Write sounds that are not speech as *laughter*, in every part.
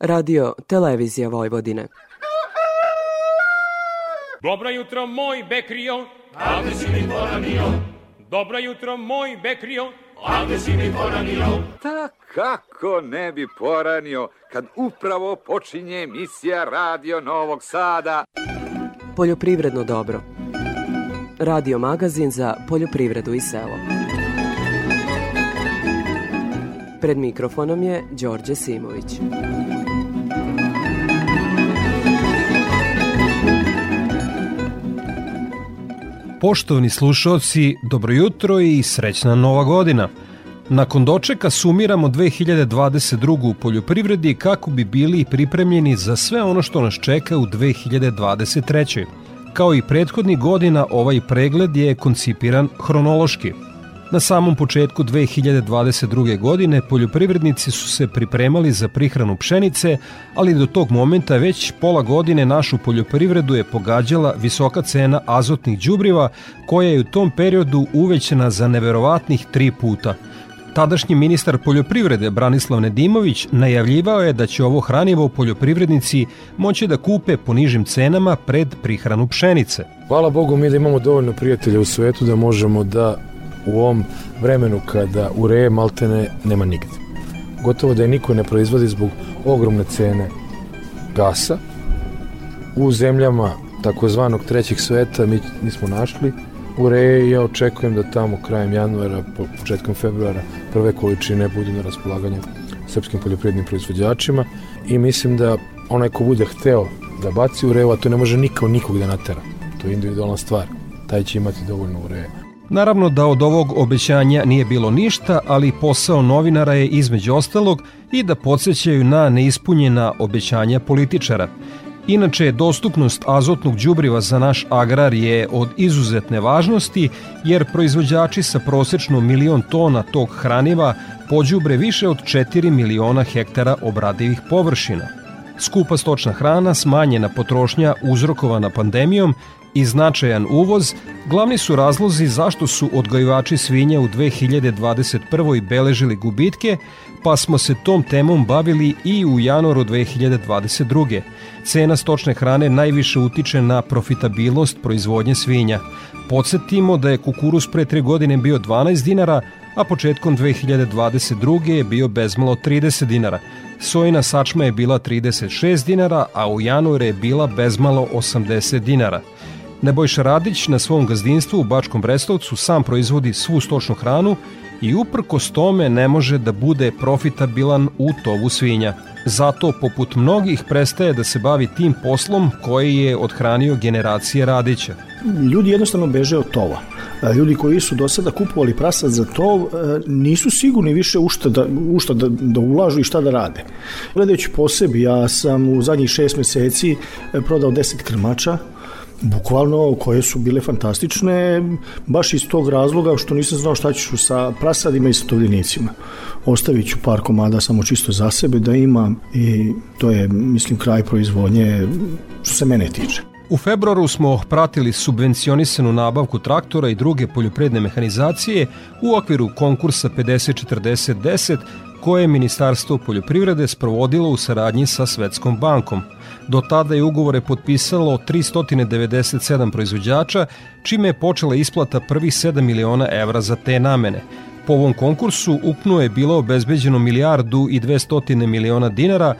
Radio Televizija Vojvodine. Dobro jutro moj Bekrio, a gde si mi poranio? Dobro jutro moj Bekrio, a gde si mi poranio? Ta kako ne bi poranio kad upravo počinje emisija Radio Novog Sada. Poljoprivredno dobro. Radio magazin za poljoprivredu i selo. Pred mikrofonom je Đorđe Simović. Poštovani slušalci, dobro jutro i srećna nova godina. Nakon dočeka sumiramo 2022. u poljoprivredi kako bi bili pripremljeni za sve ono što nas čeka u 2023. Kao i prethodnih godina, ovaj pregled je koncipiran hronološki – Na samom početku 2022. godine poljoprivrednici su se pripremali za prihranu pšenice, ali do tog momenta već pola godine našu poljoprivredu je pogađala visoka cena azotnih đubriva koja je u tom periodu uvećena za neverovatnih tri puta. Tadašnji ministar poljoprivrede Branislav Nedimović najavljivao je da će ovo hranivo poljoprivrednici moći da kupe po nižim cenama pred prihranu pšenice. Hvala Bogu mi da imamo dovoljno prijatelja u svetu da možemo da u ovom vremenu kada ureje maltene nema nigde. Gotovo da je niko ne proizvodi zbog ogromne cene gasa. U zemljama takozvanog trećeg sveta mi nismo našli ureje i ja očekujem da tamo krajem januara, početkom februara prve količine budu na raspolaganju srpskim poljoprivrednim proizvođačima i mislim da onaj ko bude hteo da baci ureju, a to ne može nikao nikog da natera. To je individualna stvar. Taj će imati dovoljno ureje. Naravno da od ovog obećanja nije bilo ništa, ali posao novinara je između ostalog i da podsjećaju na neispunjena obećanja političara. Inače, dostupnost azotnog đubriva za naš agrar je od izuzetne važnosti, jer proizvođači sa prosečno milion tona tog hraniva pođubre više od 4 miliona hektara obradivih površina. Skupa stočna hrana, smanjena potrošnja uzrokovana pandemijom i značajan uvoz glavni su razlozi zašto su odgajivači svinja u 2021. beležili gubitke, pa smo se tom temom bavili i u januaru 2022. Cena stočne hrane najviše utiče na profitabilnost proizvodnje svinja. Podsjetimo da je kukuruz pre tre godine bio 12 dinara, a početkom 2022. je bio bezmalo 30 dinara. Sojina sačma je bila 36 dinara, a u januaru je bila bezmalo 80 dinara. Nebojša Radić na svom gazdinstvu u Bačkom Brestovcu sam proizvodi svu stočnu hranu i uprkos tome ne može da bude profitabilan u tovu svinja. Zato, poput mnogih, prestaje da se bavi tim poslom koji je odhranio generacije Radića. Ljudi jednostavno beže od tova. Ljudi koji su do sada kupovali prasad za tov nisu sigurni više u šta da, u šta da, da ulažu i šta da rade. Gledajući po sebi, ja sam u zadnjih šest meseci prodao 10 krmača, bukvalno koje su bile fantastične baš iz tog razloga što nisam znao šta ću sa prasadima i sa tovljenicima. Ostavit ću par komada samo čisto za sebe da ima i to je mislim kraj proizvodnje što se mene tiče. U februaru smo pratili subvencionisanu nabavku traktora i druge poljopredne mehanizacije u okviru konkursa 50-40-10 koje je Ministarstvo poljoprivrede sprovodilo u saradnji sa Svetskom bankom – Do tada je ugovore potpisalo 397 proizvođača, čime je počela isplata prvih 7 miliona evra za te namene. Po ovom konkursu ukupno je bilo obezbeđeno milijardu i 200 miliona dinara,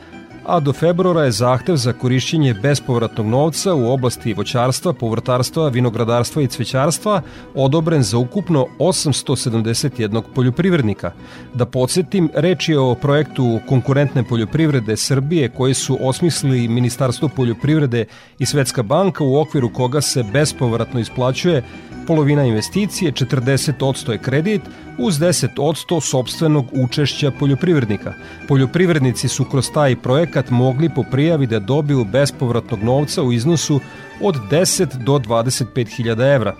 a do februara je zahtev za korišćenje bespovratnog novca u oblasti voćarstva, povrtarstva, vinogradarstva i cvećarstva odobren za ukupno 871 poljoprivrednika. Da podsjetim, reč je o projektu konkurentne poljoprivrede Srbije koji su osmislili Ministarstvo poljoprivrede i Svetska banka u okviru koga se bespovratno isplaćuje polovina investicije, 40% je kredit, uz 10% sobstvenog učešća poljoprivrednika. Poljoprivrednici su kroz taj projekat mogli po prijavi da dobiju bespovratnog novca u iznosu od 10 do 25 hiljada evra.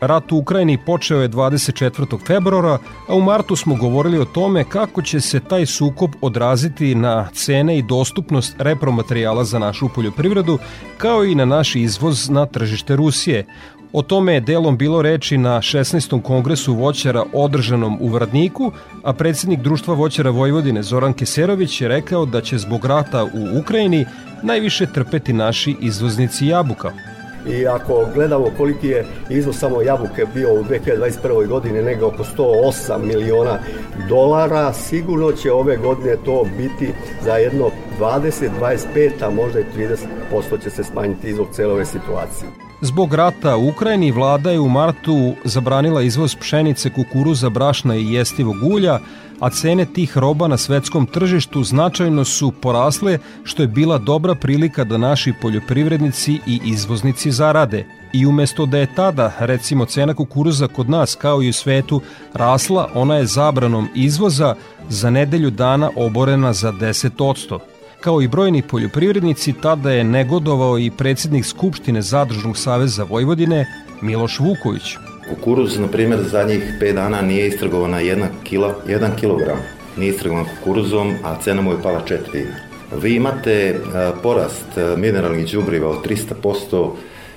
Rat u Ukrajini počeo je 24. februara, a u martu smo govorili o tome kako će se taj sukob odraziti na cene i dostupnost repromaterijala za našu poljoprivredu, kao i na naš izvoz na tržište Rusije. O tome je delom bilo reči na 16. kongresu voćara održanom u Vradniku, a predsednik Društva voćara Vojvodine Zoran Keserović je rekao da će zbog rata u Ukrajini najviše trpeti naši izvoznici jabuka. I ako gledamo koliki je izvoz samo jabuke bio u 2021. godini, nego oko 108 miliona dolara, sigurno će ove godine to biti za jedno 20, 25, a možda i 30% će se smanjiti izvog cele ove situacije. Zbog rata u Ukrajini vlada je u martu zabranila izvoz pšenice, kukuruza, brašna i jestivog ulja, a cene tih roba na svetskom tržištu značajno su porasle, što je bila dobra prilika da naši poljoprivrednici i izvoznici zarade. I umesto da je tada, recimo, cena kukuruza kod nas kao i u svetu rasla, ona je zabranom izvoza za nedelju dana oborena za 10%. Kao i brojni poljoprivrednici, tada je negodovao i predsednik Skupštine Zadružnog saveza Vojvodine Miloš Vuković. Kukuruz, na primjer, zadnjih 5 dana nije istrgovana jedna kila, 1 kilogram. Nije istrgovan kukuruzom, a cena mu je pala 4 dinara. Vi imate porast mineralnih đubriva od 300%,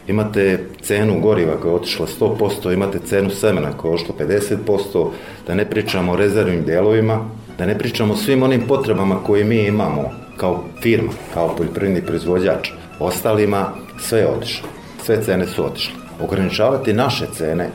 imate cenu goriva koja je otišla 100%, imate cenu semena koja je otišla 50%, da ne pričamo o rezervnim delovima, da ne pričamo o svim onim potrebama koje mi imamo kao firma, kao poljoprivredni proizvođač. Ostalima sve je otišlo, sve cene su otišle. Ograničavati naše cene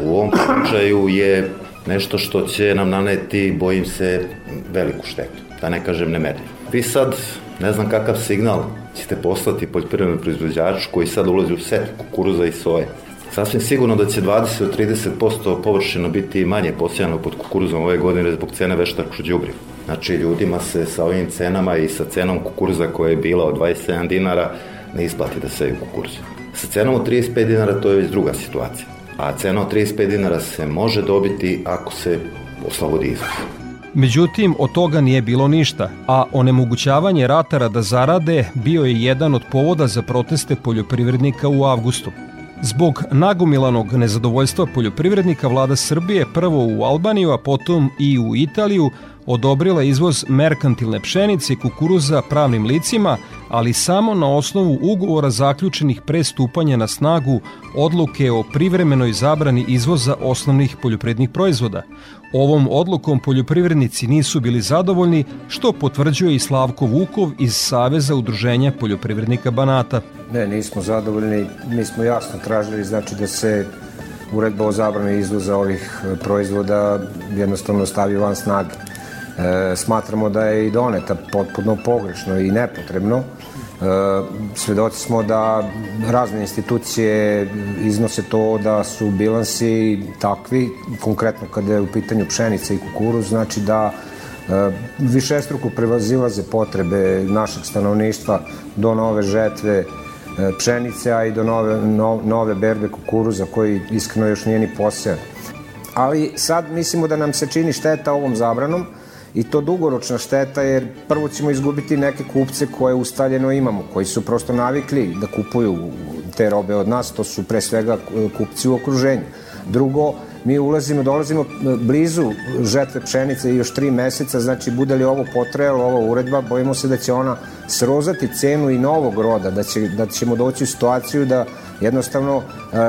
u ovom slučaju je nešto što će nam naneti, bojim se, veliku štetu, da ne kažem nemerljivo. Vi sad, ne znam kakav signal ćete poslati poljoprivrednom proizvođaču koji sad ulazi u set kukuruza i soje. Sasvim sigurno da će 20-30% površina biti manje posijano pod kukuruzom ove godine zbog cene veštačkog đubriva. Znači, ljudima se sa ovim cenama i sa cenom kukuruza koja je bila od 27 dinara ne isplati da seju kukuruz. Sa cenom od 35 dinara to je već druga situacija. A cena od 35 dinara se može dobiti ako se oslobodi izvoz. Međutim, od toga nije bilo ništa, a onemogućavanje ratara da zarade bio je jedan od povoda za proteste poljoprivrednika u avgustu. Zbog nagomilanog nezadovoljstva poljoprivrednika vlada Srbije prvo u Albaniju, a potom i u Italiju odobrila izvoz merkantilne pšenice i kukuruza pravnim licima, ali samo na osnovu ugovora zaključenih pre stupanja na snagu odluke o privremenoj zabrani izvoza osnovnih poljoprivrednih proizvoda. Ovom odlukom poljoprivrednici nisu bili zadovoljni, što potvrđuje i Slavko Vukov iz Saveza udruženja poljoprivrednika Banata. Ne, nismo zadovoljni. Mi smo jasno tražili znači da se uredba o zabrani izvoza ovih proizvoda jednostavno stavi van snage. E, smatramo da je i doneta potpuno pogrešno i nepotrebno. E, svedoci smo da razne institucije iznose to da su bilansi takvi, konkretno kada je u pitanju pšenica i kukuruz, znači da e, višestruko prevazilaze potrebe našeg stanovništva do nove žetve e, pšenice, a i do nove, no, nove berbe kukuruza koji iskreno još nije ni posejan. Ali sad mislimo da nam se čini šteta ovom zabranom, i to dugoročna šteta jer prvo ćemo izgubiti neke kupce koje ustaljeno imamo, koji su prosto navikli da kupuju te robe od nas, to su pre svega kupci u okruženju. Drugo, mi ulazimo, dolazimo blizu žetve pšenice još tri meseca, znači bude li ovo potrejalo, ova uredba, bojimo se da će ona srozati cenu i novog roda, da, će, da ćemo doći u situaciju da jednostavno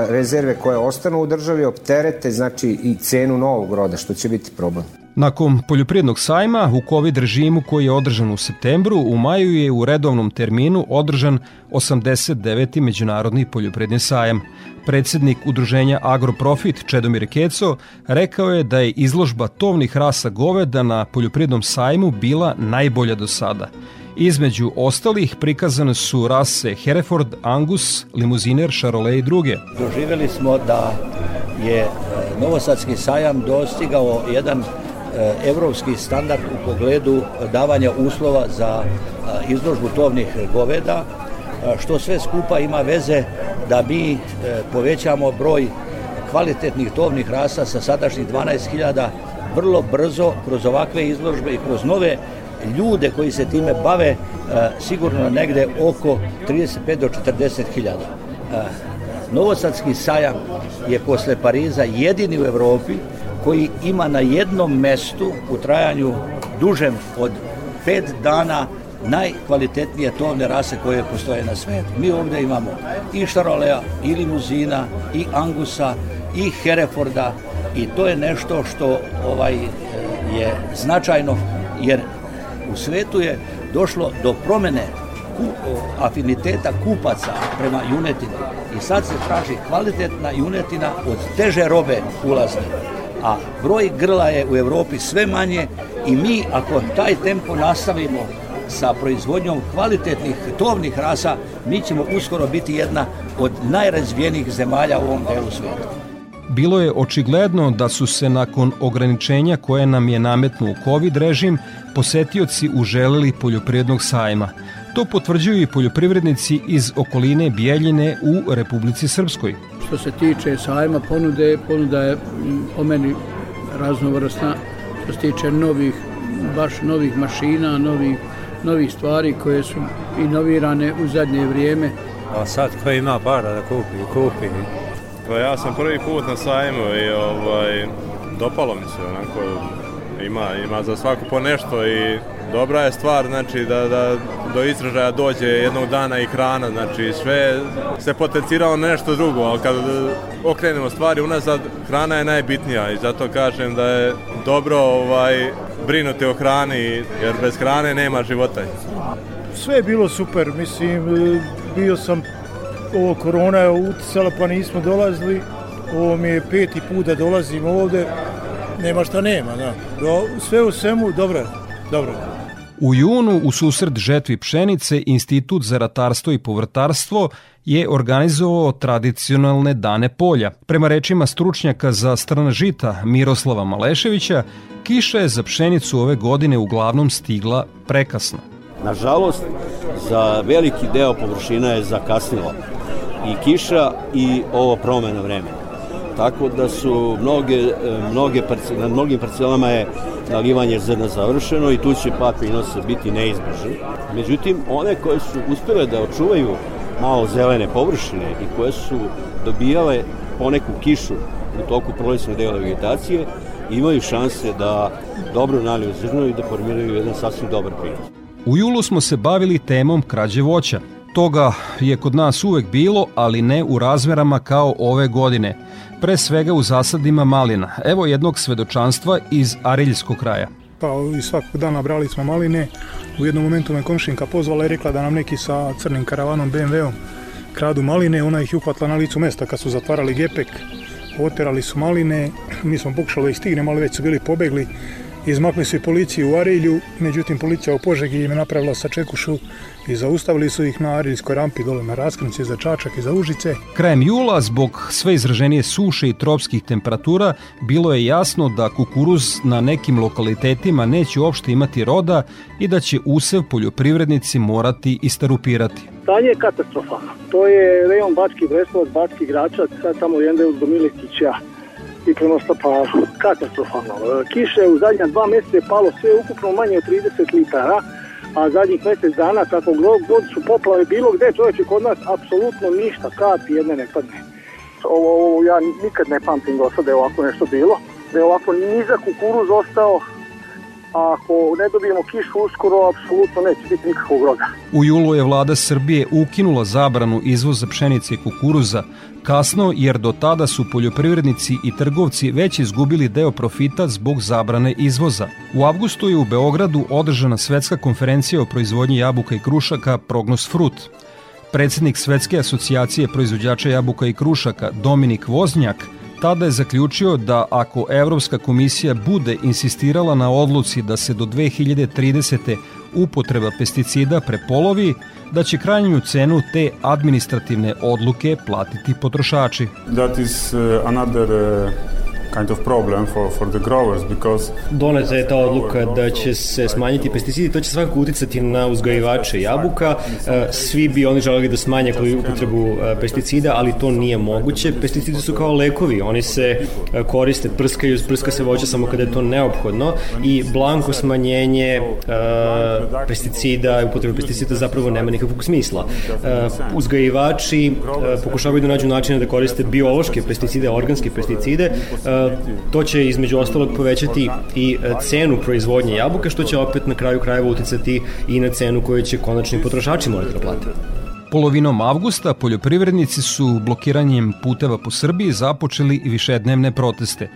rezerve koje ostanu u državi opterete, znači i cenu novog roda, što će biti problem. Nakon poljoprivrednog sajma u COVID režimu koji je održan u septembru, u maju je u redovnom terminu održan 89. Međunarodni poljoprivredni sajam. Predsednik udruženja Agroprofit Čedomir Keco rekao je da je izložba tovnih rasa goveda na poljoprivrednom sajmu bila najbolja do sada. Između ostalih prikazane su rase Hereford, Angus, Limuziner, Charolais i druge. Doživjeli smo da je e, Novosadski sajam dostigao jedan evropski standard u pogledu davanja uslova za izložbu tovnih goveda, što sve skupa ima veze da mi povećamo broj kvalitetnih tovnih rasa sa sadašnjih 12.000 vrlo brzo kroz ovakve izložbe i kroz nove ljude koji se time bave sigurno negde oko 35 do 40 hiljada. Novosadski sajam je posle Pariza jedini u Evropi koji ima na jednom mestu u trajanju dužem od pet dana najkvalitetnije tovne rase koje postoje na svetu. Mi ovde imamo i Šarolea, i Limuzina, i Angusa, i Hereforda i to je nešto što ovaj je značajno jer u svetu je došlo do promene afiniteta kupaca prema junetini i sad se traži kvalitetna junetina od teže robe ulazne a broj grla je u Evropi sve manje i mi ako taj tempo nastavimo sa proizvodnjom kvalitetnih tovnih rasa, mi ćemo uskoro biti jedna od najrazvijenijih zemalja u ovom delu sveta. Bilo je očigledno da su se nakon ograničenja koje nam je nametnuo COVID režim posetioci uželeli poljoprivrednog sajma. To potvrđuju i poljoprivrednici iz okoline Bijeljine u Republici Srpskoj. Što se tiče sajma ponude, ponuda je po meni raznovrsna. Što se tiče novih, baš novih mašina, novih, novih stvari koje su inovirane u zadnje vrijeme. A sad ko ima para da kupi, kupi. Pa ja sam prvi put na sajmu i ovaj, dopalo mi se onako, ima, ima za svaku po nešto i dobra je stvar znači da, da do izražaja dođe jednog dana i hrana, znači sve se potenciralo na nešto drugo, ali kad okrenemo stvari unazad, hrana je najbitnija i zato kažem da je dobro ovaj, brinuti o hrani, jer bez hrane nema života. Sve je bilo super, mislim, bio sam, ovo korona je uticala pa nismo dolazili, ovo mi je peti put da dolazim ovde, nema šta nema, da. Sve u svemu, dobro, dobro. U junu, u susret žetvi pšenice, Institut za ratarstvo i povrtarstvo je organizovao tradicionalne dane polja. Prema rečima stručnjaka za strana žita Miroslava Maleševića, kiša je za pšenicu ove godine uglavnom stigla prekasno. Nažalost, za veliki deo površina je zakasnilo i kiša i ovo promena vremena. Tako da su mnoge, mnoge na mnogim parcelama je nalivanje zrna završeno i tu će pad prinosa biti neizbežan. Međutim, one koje su uspele da očuvaju malo zelene površine i koje su dobijale poneku kišu u toku prolećnog dela vegetacije, imaju šanse da dobro naliju zrno i da formiraju jedan sasvim dobar prinos. U julu smo se bavili temom krađe voća. Toga je kod nas uvek bilo, ali ne u razmerama kao ove godine – pre svega u zasadima malina. Evo jednog svedočanstva iz Ariljskog kraja. Pa i svakog dana brali smo maline. U jednom momentu me komšinka pozvala i rekla da nam neki sa crnim karavanom BMW-om kradu maline. Ona ih je uhvatila na licu mesta kad su zatvarali gepek. Oterali su maline. Mi smo pokušali da ih stignemo, ali već su bili pobegli. Izmakli su i policiju u Arilju, međutim policija u Požegi im je napravila sačekušu i zaustavili su ih na Ariljskoj rampi dole na raskrnici za Čačak i za Užice. Krajem jula, zbog sve izraženije suše i tropskih temperatura, bilo je jasno da kukuruz na nekim lokalitetima neće uopšte imati roda i da će usev poljoprivrednici morati istarupirati. Stanje je katastrofalno. To je rejon Bački Brestovac, Bački Gračac, sad tamo jende uz Domilikića i prema Staparu. Katastrofalno. Kiše u zadnja dva mjeseca je palo sve ukupno manje od 30 litara, a zadnjih mjesec dana kako god su poplave bilo gde čovječe kod nas apsolutno ništa, kapi jedne ne padne. Ovo, ovo ja nikad ne pamtim do sada je ovako nešto bilo, da je ovako nizak kukuruz ostao, ako ne dobijemo kišu uskoro, apsolutno neće biti nikakvog roda. U julu je vlada Srbije ukinula zabranu izvoza pšenice i kukuruza, kasno jer do tada su poljoprivrednici i trgovci već izgubili deo profita zbog zabrane izvoza. U avgustu je u Beogradu održana svetska konferencija o proizvodnji jabuka i krušaka Prognos Fruit. Predsednik Svetske asocijacije proizvođača jabuka i krušaka Dominik Voznjak tada je zaključio da ako Evropska komisija bude insistirala na odluci da se do 2030. upotreba pesticida prepolovi, da će krajnju cenu te administrativne odluke platiti potrošači. That is uh, another uh, kind of problem for, for the growers because Doneta je ta odluka da će se smanjiti pesticidi, to će svakako uticati na uzgajivače jabuka. E, svi bi oni želeli da smanje koju upotrebu e, pesticida, ali to nije moguće. Pesticidi su kao lekovi, oni se e, koriste, prskaju, prska se voća samo kada je to neophodno i blanko smanjenje pesticida upotrebe pesticida zapravo nema nikakvog smisla. Uzgajivači pokušavaju da nađu načine da koriste biološke pesticide, organske pesticide, to će između ostalog povećati i e, cenu proizvodnje jabuka, što će opet na kraju krajeva uticati i na cenu koju će konačni potrošači morati da plate. Polovinom avgusta poljoprivrednici su blokiranjem puteva po Srbiji započeli višednevne proteste.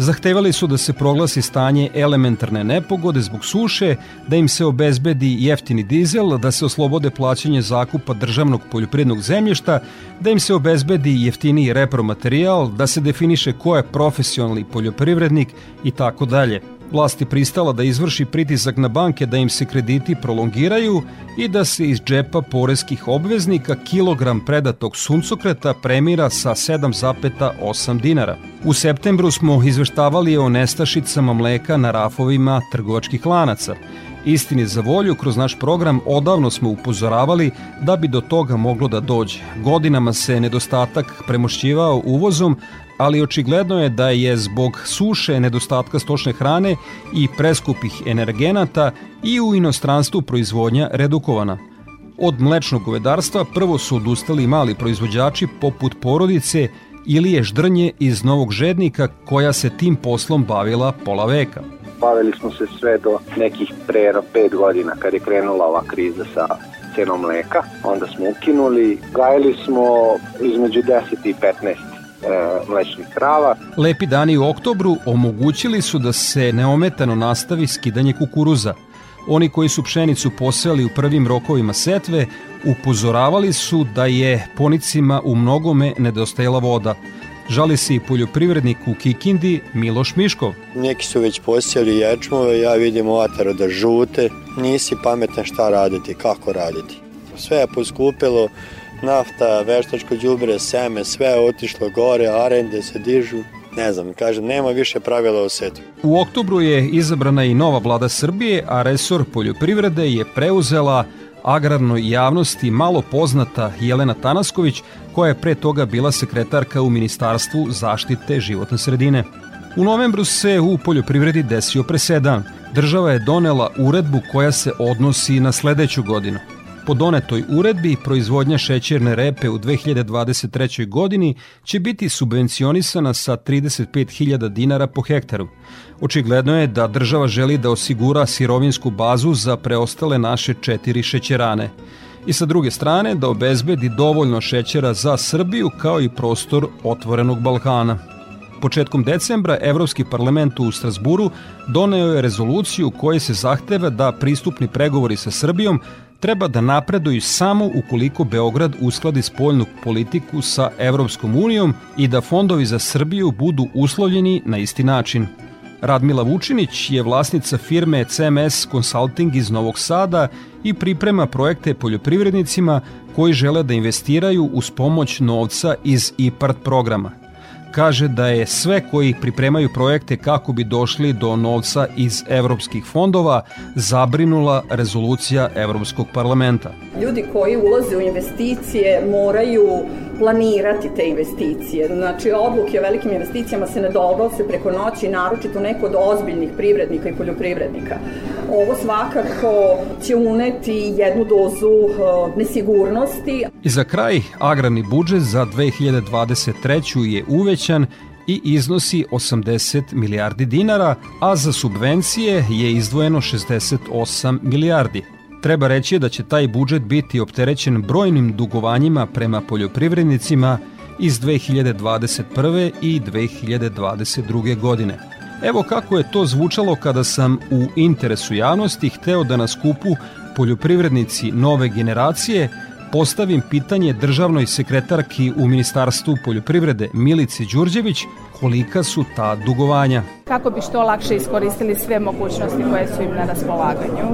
Zahtevali su da se proglasi stanje elementarne nepogode zbog suše, da im se obezbedi jeftini dizel, da se oslobode plaćanje zakupa državnog poljoprivrednog zemljišta, da im se obezbedi jeftiniji repromaterijal, da se definiše ko je profesionalni poljoprivrednik i tako dalje. Vlast je pristala da izvrši pritisak na banke da im se krediti prolongiraju i da se iz džepa poreskih obveznika kilogram predatog suncokreta premira sa 7,8 dinara. U septembru smo izveštavali o nestašicama mleka na rafovima trgovačkih lanaca. Istini za volju, kroz naš program odavno smo upozoravali da bi do toga moglo da dođe. Godinama se nedostatak premošćivao uvozom, ali očigledno je da je zbog suše, nedostatka stočne hrane i preskupih energenata i u inostranstvu proizvodnja redukovana. Od mlečnog govedarstva prvo su odustali mali proizvođači poput porodice ili je ždrnje iz Novog Žednika koja se tim poslom bavila pola veka. Bavili smo se sve do nekih pre 5 godina kad je krenula ova kriza sa cenom mleka. Onda smo ukinuli, gajili smo između 10 i 15 e, mlečnih krava. Lepi dani u oktobru omogućili su da se neometano nastavi skidanje kukuruza. Oni koji su pšenicu poseli u prvim rokovima setve upozoravali su da je ponicima u mnogome nedostajala voda. Žali se i poljoprivrednik u Kikindi Miloš Miškov. Neki su već posjeli ječmove, ja vidim ovataro da žute. Nisi pametan šta raditi, kako raditi. Sve je poskupilo, nafta, veštačko đubre, seme, sve otišlo gore, arende se dižu, ne znam, kažem, nema više pravila o setvi. U oktobru je izabrana i nova vlada Srbije, a resor poljoprivrede je preuzela agrarnoj javnosti malo poznata Jelena Tanasković, koja je pre toga bila sekretarka u Ministarstvu zaštite životne sredine. U novembru se u poljoprivredi desio presedan. Država je donela uredbu koja se odnosi na sledeću godinu. Po donetoj uredbi, proizvodnja šećerne repe u 2023. godini će biti subvencionisana sa 35.000 dinara po hektaru. Očigledno je da država želi da osigura sirovinsku bazu za preostale naše četiri šećerane i sa druge strane da obezbedi dovoljno šećera za Srbiju kao i prostor otvorenog Balkana. Početkom decembra Evropski parlament u Strasburu doneo je rezoluciju kojoj se zahteva da pristupni pregovori sa Srbijom treba da napreduju samo ukoliko Beograd uskladi spoljnu politiku sa Evropskom unijom i da fondovi za Srbiju budu uslovljeni na isti način. Radmila Vučinić je vlasnica firme CMS Consulting iz Novog Sada i priprema projekte poljoprivrednicima koji žele da investiraju uz pomoć novca iz IPART programa kaže da je sve koji pripremaju projekte kako bi došli do novca iz evropskih fondova zabrinula rezolucija Evropskog parlamenta. Ljudi koji ulaze u investicije moraju planirati te investicije. Znači, odluke o velikim investicijama se ne donose preko noći, naročito neko od ozbiljnih privrednika i poljoprivrednika. Ovo svakako će uneti jednu dozu uh, nesigurnosti. I za kraj, agrarni budžet za 2023. je uvećan i iznosi 80 milijardi dinara, a za subvencije je izdvojeno 68 milijardi. Treba reći da će taj budžet biti opterećen brojnim dugovanjima prema poljoprivrednicima iz 2021. i 2022. godine. Evo kako je to zvučalo kada sam u interesu javnosti hteo da na skupu poljoprivrednici nove generacije postavim pitanje državnoj sekretarki u Ministarstvu poljoprivrede Milici Đurđević kolika su ta dugovanja. Kako bi što lakše iskoristili sve mogućnosti koje su im na raspolaganju.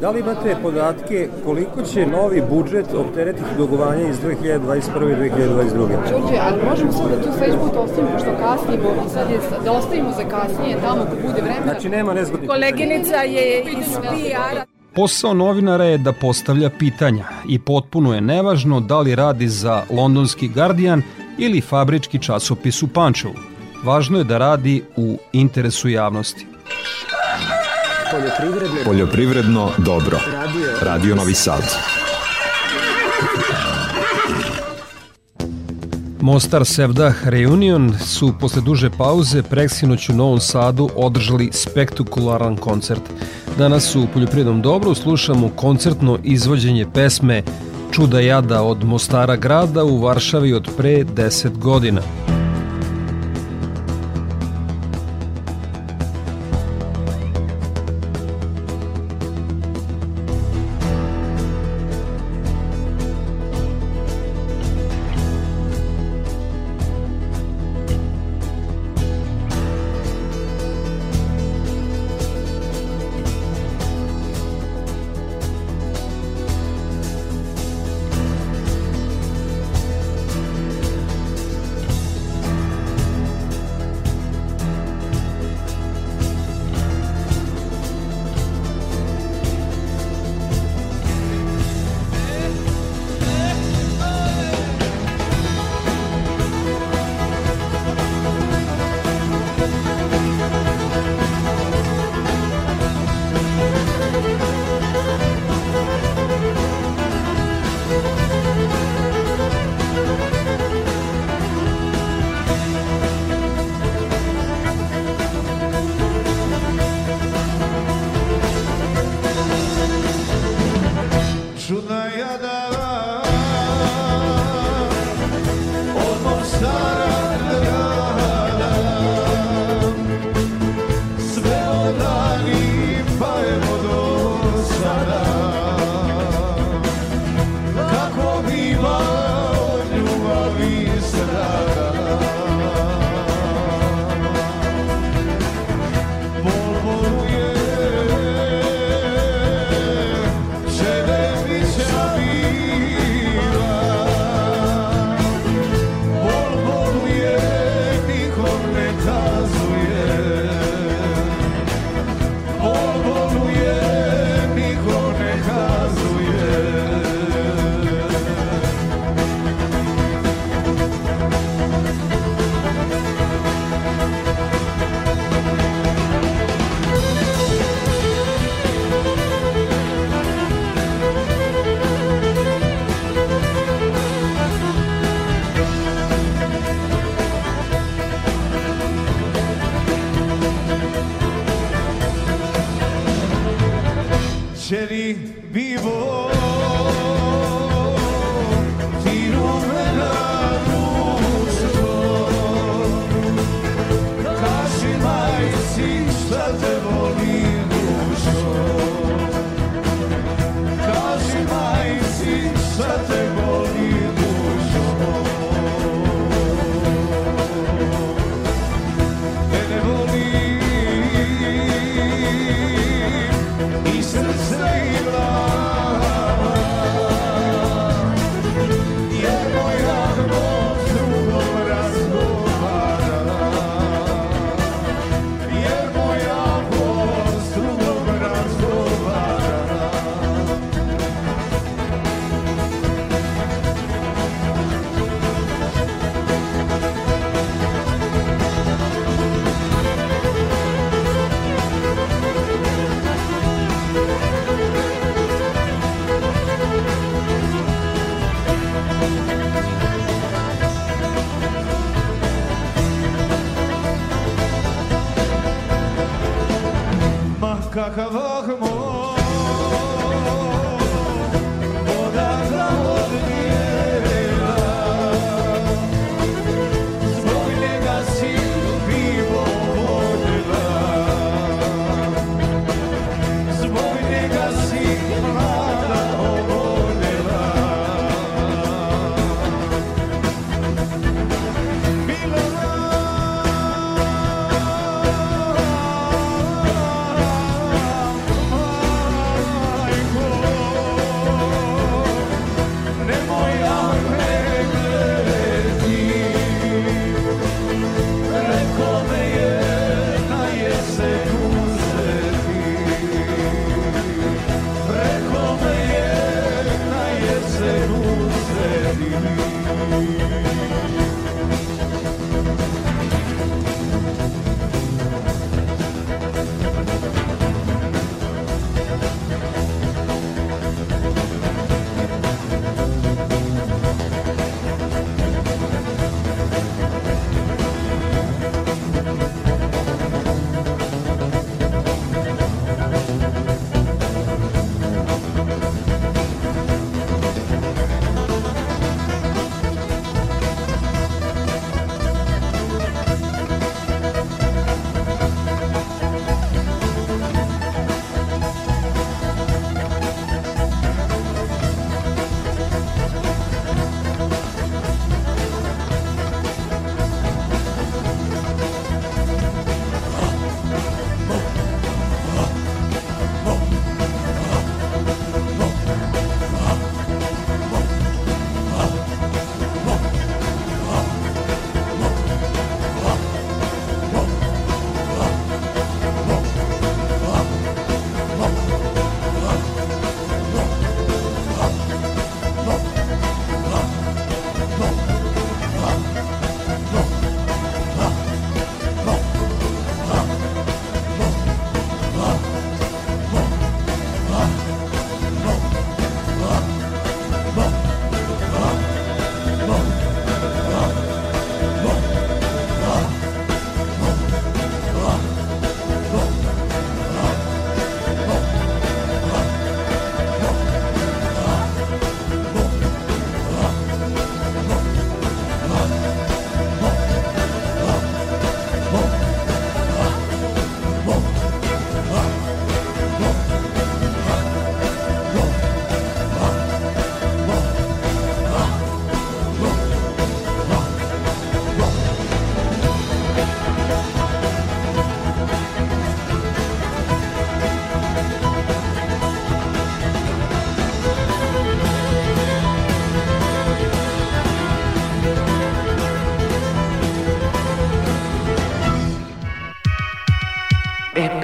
Da li imate podatke koliko će novi budžet opteretiti dugovanja iz 2021. i 2022. Đurđe, ali možemo samo da tu sledeći put ostavimo što kasnije, i sad je, da ostavimo za kasnije tamo kad bude vremena. Znači nema nezgodnih. Koleginica je iz PR-a. Posao novinara je da postavlja pitanja i potpuno je nevažno da li radi za londonski Guardian ili fabrički časopis u Pančevu. Važno je da radi u interesu javnosti. Poljoprivredno, Poljoprivredno dobro. Radio, Radio Novi Sad. Mostar Sevdah Reunion su posle duže pauze preksinoć u Novom Sadu održali spektakularan koncert. Danas u Poljoprivrednom dobru slušamo koncertno izvođenje pesme Čuda jada od Mostara grada u Varšavi od pre 10 godina.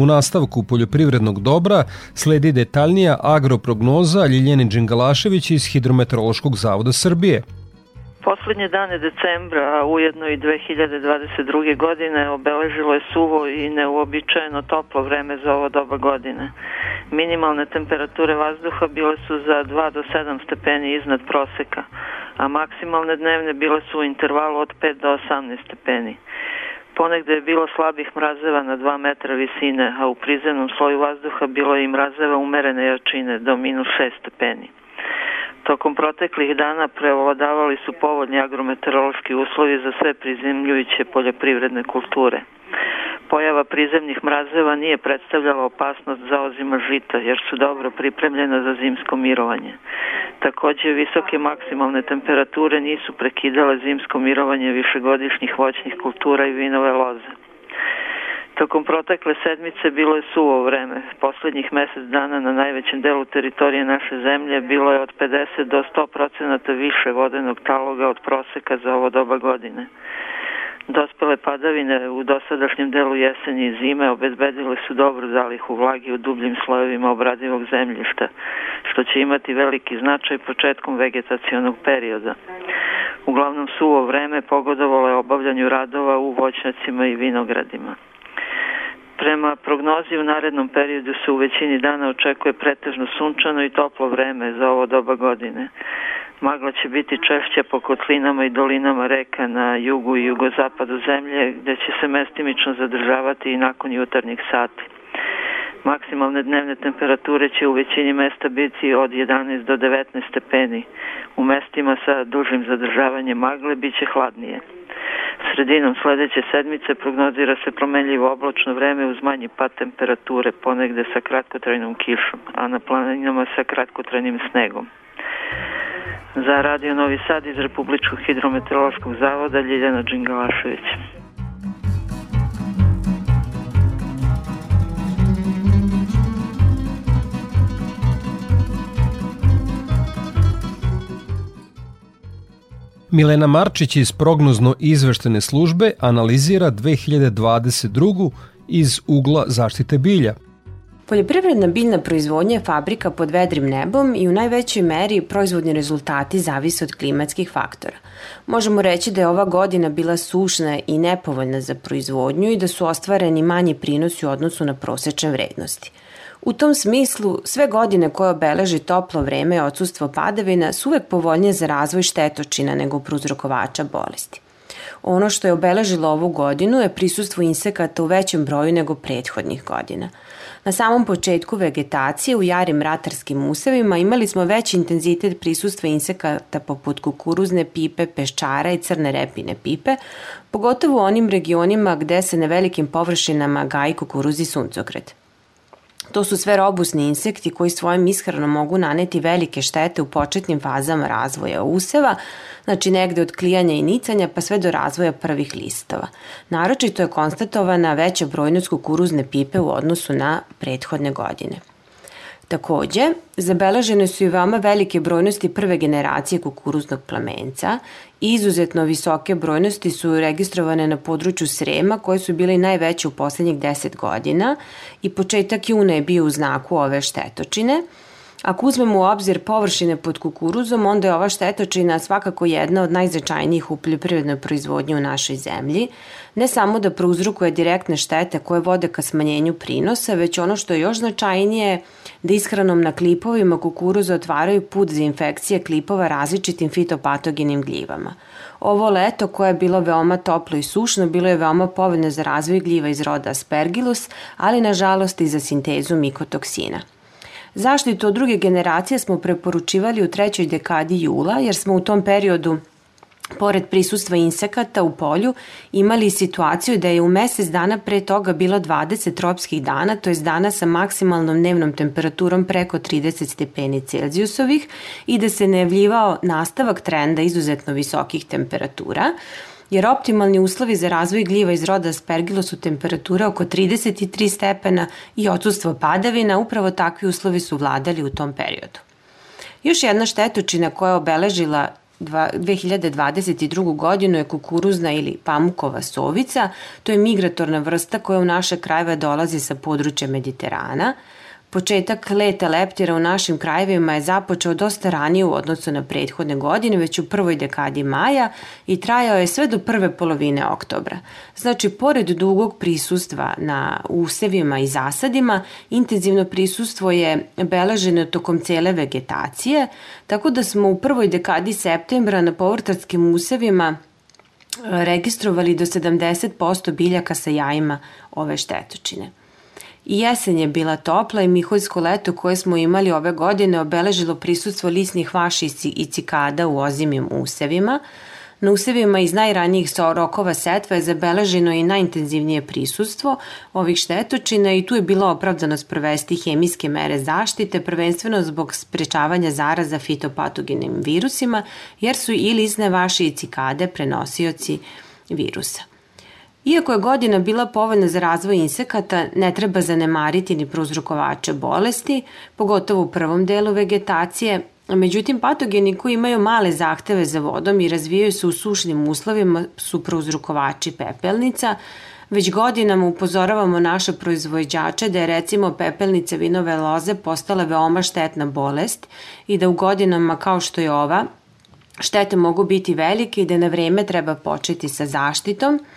U nastavku poljoprivrednog dobra sledi detaljnija agroprognoza Ljiljene Đingalašević iz Hidrometeorološkog zavoda Srbije. Poslednje dane decembra, a ujedno i 2022. godine, obeležilo je suvo i neuobičajeno toplo vreme za ovo doba godine. Minimalne temperature vazduha bile su za 2 do 7 stepeni iznad proseka, a maksimalne dnevne bile su u intervalu od 5 do 18 stepeni. Ponegde je bilo slabih mrazeva na 2 metra visine, a u prizemnom sloju vazduha bilo je i mrazeva umerene jačine do minus 6 stepeni. Tokom proteklih dana prevladavali su povodni agrometeorološki uslovi za sve prizemljujuće poljoprivredne kulture. Pojava prizemnih mrazeva nije predstavljala opasnost za ozima žita, jer su dobro pripremljena za zimsko mirovanje. Takođe, visoke maksimalne temperature nisu prekidale zimsko mirovanje višegodišnjih voćnih kultura i vinove loze. Tokom protekle sedmice bilo je suvo vreme. Poslednjih mesec dana na najvećem delu teritorije naše zemlje bilo je od 50 do 100 procenata više vodenog taloga od proseka za ovo doba godine. Dospele padavine u dosadašnjem delu jesenje i zime obezbedile su dobru zalihu vlagi u dubljim slojevima obradivog zemljišta, što će imati veliki značaj početkom vegetacionog perioda. Uglavnom suvo vreme pogodovalo je obavljanju radova u voćnjacima i vinogradima. Prema prognozi u narednom periodu se u većini dana očekuje pretežno sunčano i toplo vreme za ovo doba godine. Magla će biti češća po kotlinama i dolinama reka na jugu i jugozapadu zemlje, gde će se mestimično zadržavati i nakon jutarnjih sati. Maksimalne dnevne temperature će u većini mesta biti od 11 do 19 stepeni. U mestima sa dužim zadržavanjem magle biće hladnije. Sredinom sledeće sedmice prognozira se promenljivo oblačno vreme uz manji pad temperature, ponegde sa kratkotrajnom kišom, a na planinama sa kratkotrajnim snegom. Za Radio Novi Sad iz Republičkog hidrometeorološkog zavoda Ljiljana Đingalašević. Milena Marčić iz prognozno izveštene službe analizira 2022. iz ugla zaštite bilja. Poljoprivredna biljna proizvodnja je fabrika pod vedrim nebom i u najvećoj meri proizvodni rezultati zavise od klimatskih faktora. Možemo reći da je ova godina bila sušna i nepovoljna za proizvodnju i da su ostvareni manji prinosi u odnosu na prosečne vrednosti. U tom smislu, sve godine koje obeleži toplo vreme i odsustvo padavina su uvek povoljnije za razvoj štetočina nego prouzrokovača bolesti. Ono što je obeležilo ovu godinu je prisustvo insekata u većem broju nego prethodnih godina. Na samom početku vegetacije u jarim ratarskim usevima imali smo veći intenzitet prisustva insekata poput kukuruzne pipe, peščara i crne repine pipe, pogotovo u onim regionima gde se na velikim površinama gaji kukuruz i suncokret. To su sve robusni insekti koji svojim ishranom mogu naneti velike štete u početnim fazama razvoja useva, znači negde od klijanja i nicanja pa sve do razvoja prvih listova. Naročito je konstatovana veća brojnost kukuruzne pipe u odnosu na prethodne godine. Takođe, zabeležene su i veoma velike brojnosti prve generacije kukuruznog plamenca. I izuzetno visoke brojnosti su registrovane na području Srema koje su bile najveće u poslednjih 10 godina i početak juna je bio u znaku ove štetočine – Ako uzmemo u obzir površine pod kukuruzom, onda je ova štetočina svakako jedna od najznačajnijih u poljoprivrednoj proizvodnji u našoj zemlji. Ne samo da prouzrukuje direktne štete koje vode ka smanjenju prinosa, već ono što je još značajnije da ishranom na klipovima kukuruza otvaraju put za infekcije klipova različitim fitopatogenim gljivama. Ovo leto koje je bilo veoma toplo i sušno bilo je veoma povoljno za razvoj gljiva iz roda Aspergillus, ali nažalost i za sintezu mikotoksina. Zaštitu od druge generacije smo preporučivali u trećoj dekadi jula, jer smo u tom periodu pored prisustva insekata u polju, imali situaciju da je u mesec dana pre toga bilo 20 tropskih dana, to je dana sa maksimalnom dnevnom temperaturom preko 30 stepeni Celzijusovih i da se najavljivao nastavak trenda izuzetno visokih temperatura jer optimalni uslovi za razvoj gljiva iz roda aspergilo su temperatura oko 33 stepena i odsustvo padavina, upravo takvi uslovi su vladali u tom periodu. Još jedna štetočina koja je obeležila 2022. godinu je kukuruzna ili pamukova sovica. To je migratorna vrsta koja u naše krajeve dolazi sa područja Mediterana. Početak leta leptira u našim krajevima je započeo dosta ranije u odnosu na prethodne godine, već u prvoj dekadi maja i trajao je sve do prve polovine oktobra. Znači, pored dugog prisustva na usevima i zasadima, intenzivno prisustvo je beleženo tokom cele vegetacije, tako da smo u prvoj dekadi septembra na povrtarskim usevima registrovali do 70% biljaka sa jajima ove štetočine. I jesen je bila topla i miholjsko leto koje smo imali ove godine obeležilo prisutstvo lisnih vaši i cikada u ozimim usevima. Na usevima iz najranijih rokova setva je zabeleženo i najintenzivnije prisustvo ovih štetočina i tu je bilo opravdano sprovesti hemijske mere zaštite, prvenstveno zbog sprečavanja zaraza fitopatogenim virusima, jer su i lisne vaši i cikade prenosioci virusa. Iako je godina bila povoljna za razvoj insekata, ne treba zanemariti ni prouzrokovače bolesti, pogotovo u prvom delu vegetacije, Međutim, patogeni koji imaju male zahteve za vodom i razvijaju se u sušnim uslovima su prouzrokovači pepelnica. Već godinama upozoravamo naše proizvođače da je recimo pepelnica vinove loze postala veoma štetna bolest i da u godinama kao što je ova, štete mogu biti velike i da na vreme treba početi sa zaštitom –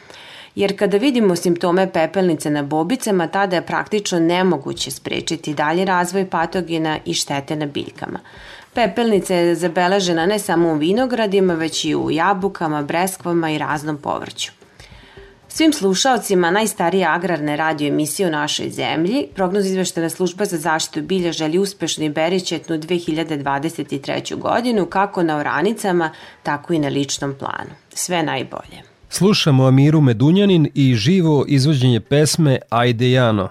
jer kada vidimo simptome pepelnice na bobicama, tada je praktično nemoguće sprečiti dalje razvoj patogena i štete na biljkama. Pepelnica je zabeležena ne samo u vinogradima, već i u jabukama, breskvama i raznom povrću. Svim slušalcima najstarije agrarne radio emisije u našoj zemlji, prognoz izveštena služba za zaštitu bilja želi uspešno i beričetnu 2023. godinu kako na oranicama, tako i na ličnom planu. Sve najbolje. Slušamo Amiru Medunjanin i živo izvođenje pesme Ajde Jano.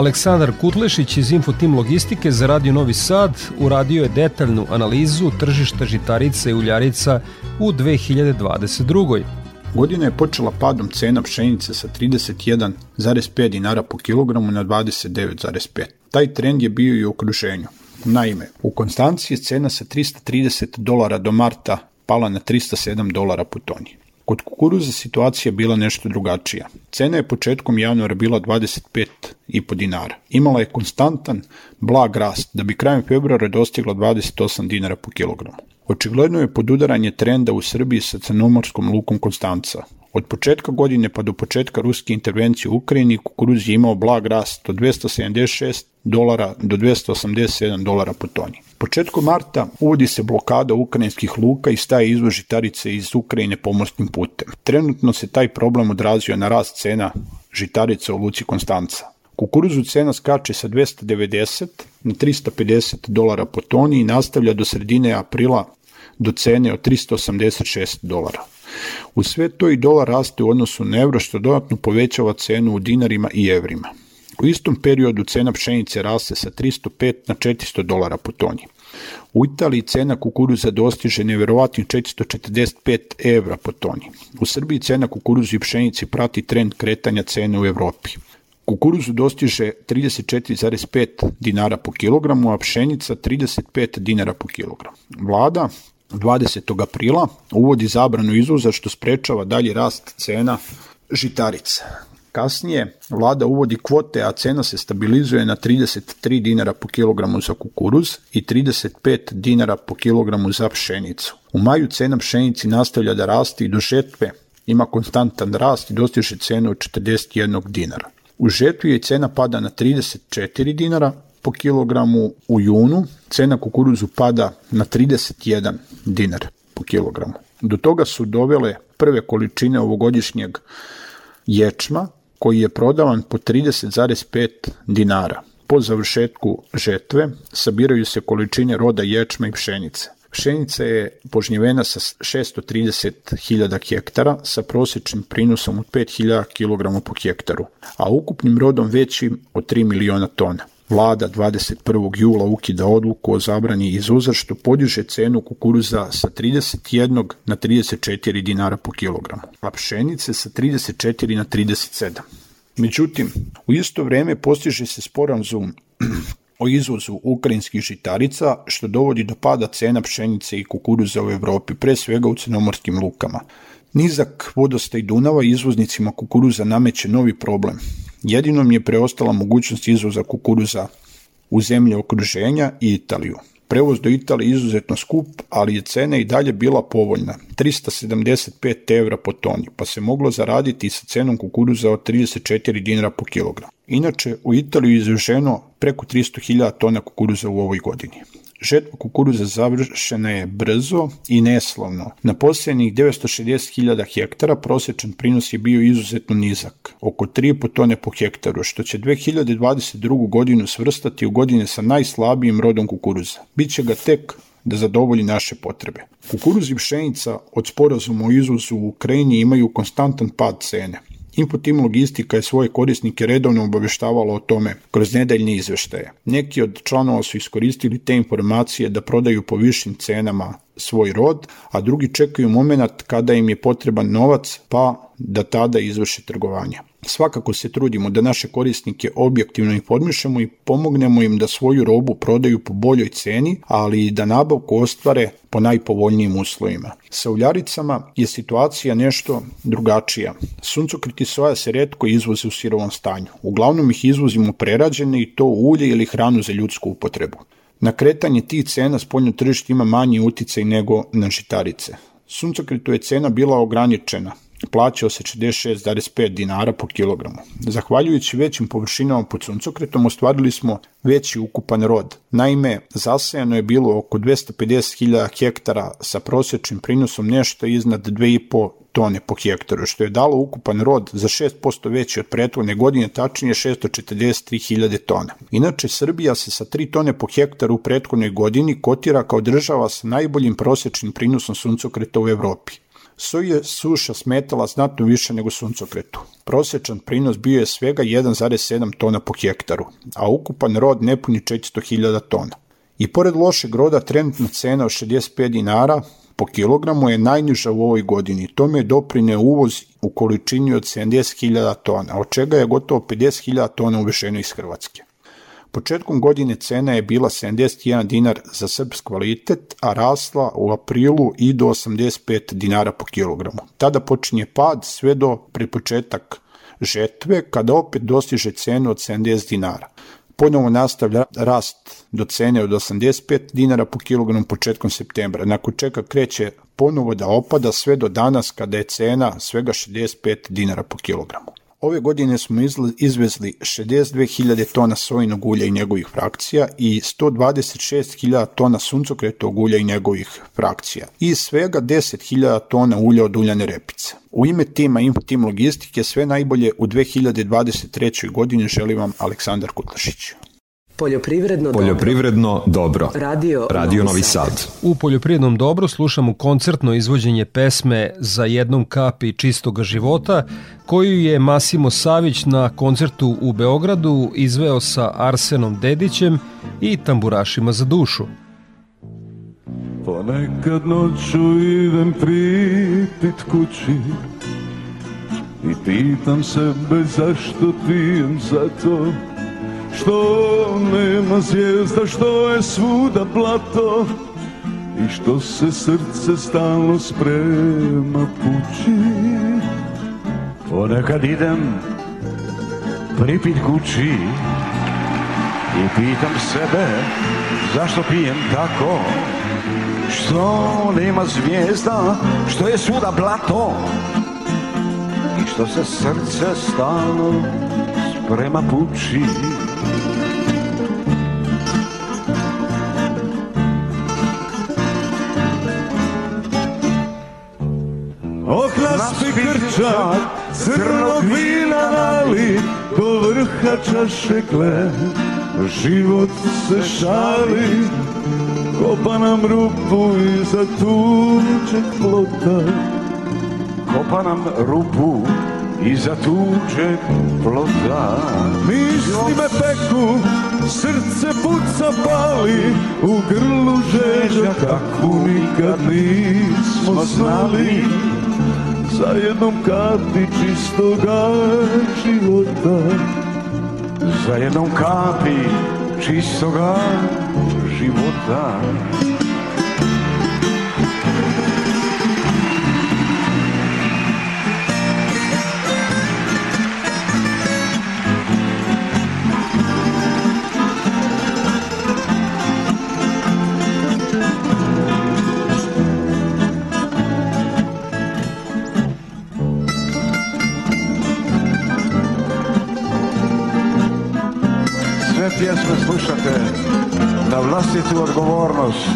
Aleksandar Kutlešić iz Infotim Logistike za Radio Novi Sad uradio je detaljnu analizu tržišta žitarica i uljarica u 2022. Godina je počela padom cena pšenice sa 31,5 dinara po kilogramu na 29,5. Taj trend je bio i u okruženju. Naime, u Konstanciji je cena sa 330 dolara do marta pala na 307 dolara po toni. Kod kukuruza situacija bila nešto drugačija. Cena je početkom januara bila 25,5 dinara. Imala je konstantan, blag rast, da bi krajem februara dostigla 28 dinara po kilogramu. Očigledno je podudaranje trenda u Srbiji sa crnomorskom lukom Konstanca. Od početka godine pa do početka ruske intervencije u Ukrajini kukuruz je imao blag rast od 276 dolara do 287 dolara po toni. Početkom marta uvodi se blokada ukrajinskih luka i staje izvoz žitarice iz Ukrajine pomorskim putem. Trenutno se taj problem odrazio na rast cena žitarica u luci Konstanca. Kukuruzu cena skače sa 290 na 350 dolara po toni i nastavlja do sredine aprila do cene od 386 dolara. U sve to i dolar raste u odnosu na euro što dodatno povećava cenu u dinarima i evrima. U istom periodu cena pšenice raste sa 305 na 400 dolara po toni. U Italiji cena kukuruza dostiže neverovatnih 445 evra po toni. U Srbiji cena kukuruza i pšenici prati trend kretanja cene u Evropi. Kukuruzu dostiže 34,5 dinara po kilogramu, a pšenica 35 dinara po kilogramu. Vlada 20. aprila uvodi zabranu izvoza što sprečava dalji rast cena žitarica. Kasnije vlada uvodi kvote, a cena se stabilizuje na 33 dinara po kilogramu za kukuruz i 35 dinara po kilogramu za pšenicu. U maju cena pšenici nastavlja da raste i do žetve ima konstantan rast i dostiže cenu od 41 dinara. U žetvi je cena pada na 34 dinara, po kilogramu u junu, cena kukuruzu pada na 31 dinar po kilogramu. Do toga su dovele prve količine ovogodišnjeg ječma koji je prodavan po 30,5 dinara. Po završetku žetve sabiraju se količine roda ječma i pšenice. Pšenica je požnjevena sa 630.000 hektara sa prosječnim prinosom od 5.000 kg po hektaru, a ukupnim rodom većim od 3 miliona tona. Vlada 21. jula ukida odluku o zabrani izvoza što podiže cenu kukuruza sa 31 na 34 dinara po kilogramu, a pšenice sa 34 na 37. Međutim, u isto vreme postiže se sporazum *clears throat* o izvozu ukrajinskih žitarica, što dovodi do pada cena pšenice i kukuruza u Evropi, pre svega u crnomorskim lukama. Nizak vodostaj Dunava izvoznicima kukuruza nameće novi problem. Jedino mi je preostala mogućnost izvoza kukuruza u zemlje okruženja i Italiju. Prevoz do Italije je izuzetno skup, ali je cena i dalje bila povoljna, 375 evra po toni, pa se moglo zaraditi sa cenom kukuruza od 34 dinara po kilogram. Inače, u Italiju je izveženo preko 300.000 tona kukuruza u ovoj godini. Žetva kukuruza završena je brzo i neslovno. Na posljednjih 960.000 hektara prosječan prinos je bio izuzetno nizak, oko 3,5 tone po hektaru, što će 2022. godinu svrstati u godine sa najslabijim rodom kukuruza. Biće ga tek da zadovolji naše potrebe. Kukuruz i pšenica od sporazuma o izvozu u Ukrajini imaju konstantan pad cene. Infotim Logistika je svoje korisnike redovno obaveštavala o tome kroz nedeljne izveštaje. Neki od članova su iskoristili te informacije da prodaju po višim cenama svoj rod, a drugi čekaju moment kada im je potreban novac pa da tada izvrše trgovanje. Svakako se trudimo da naše korisnike objektivno informišemo i pomognemo im da svoju robu prodaju po boljoj ceni, ali i da nabavku ostvare po najpovoljnijim uslovima. Sa uljaricama je situacija nešto drugačija. Suncokret i soja se redko izvoze u sirovom stanju. Uglavnom ih izvozimo prerađene i to ulje ili hranu za ljudsku upotrebu. Na kretanje tih cena spoljno tržište ima manji uticaj nego na žitarice. Suncokretu je cena bila ograničena, plaćao se 46,5 dinara po kilogramu. Zahvaljujući većim površinama pod suncokretom ostvarili smo veći ukupan rod. Naime, zasejano je bilo oko 250.000 hektara sa prosječnim prinosom nešto iznad 2,5 tone po hektaru, što je dalo ukupan rod za 6% veći od prethodne godine, tačnije 643.000 tona. Inače, Srbija se sa 3 tone po hektaru u prethodnoj godini kotira kao država sa najboljim prosječnim prinosom suncokreta u Evropi. Je suša smetala znatno više nego suncokretu. Prosječan prinos bio je svega 1,7 tona po hektaru, a ukupan rod ne puni 400.000 tona. I pored lošeg roda trenutna cena od 65 dinara po kilogramu je najniža u ovoj godini. Tome je doprineo uvoz u količini od 70.000 tona, od čega je gotovo 50.000 tona uveženo iz Hrvatske. Početkom godine cena je bila 71 dinar za srpsk kvalitet, a rasla u aprilu i do 85 dinara po kilogramu. Tada počinje pad sve do prepočetak žetve, kada opet dostiže cenu od 70 dinara. Ponovo nastavlja rast do cene od 85 dinara po kilogramu početkom septembra, nakon čega kreće ponovo da opada sve do danas kada je cena svega 65 dinara po kilogramu. Ove godine smo izvezli 62.000 tona sojinog ulja i njegovih frakcija i 126.000 tona suncokretog ulja i njegovih frakcija i svega 10.000 tona ulja od uljane repice. U ime tima Infotim Logistike sve najbolje u 2023. godini želim vam Aleksandar Kutlašić. Poljoprivredno, Poljoprivredno dobro. dobro. Radio, Radio Novi Sad. U Poljoprivrednom dobro slušamo koncertno izvođenje pesme Za jednom kapi čistoga života koju je Masimo Savić na koncertu u Beogradu izveo sa Arsenom Dedićem i tamburašima za dušu. Ponekad noću idem pripit kući I pitam sebe zašto pijem zato Što nema zvijezda, što je svuda blato I što se srce stalno sprema pući Ponekad idem pripit kući I pitam sebe zašto pijem tako. Što nema zvijezda, što je svuda blato I što se srce stalno sprema pući Ohlasti grčak crnog vina nali Do vrha čaše kle Život se šali. Kopa nam rupu iza tuđeg plota. Kopa nam rupu iza tuđeg plota. Misli me peku, srce puca pali U grlu žeđa kakvu nikad nismo znali Za jednom kapi čistoga života. Za jednom kapi čistoga života pjesme slušate na vlastitu odgovornost.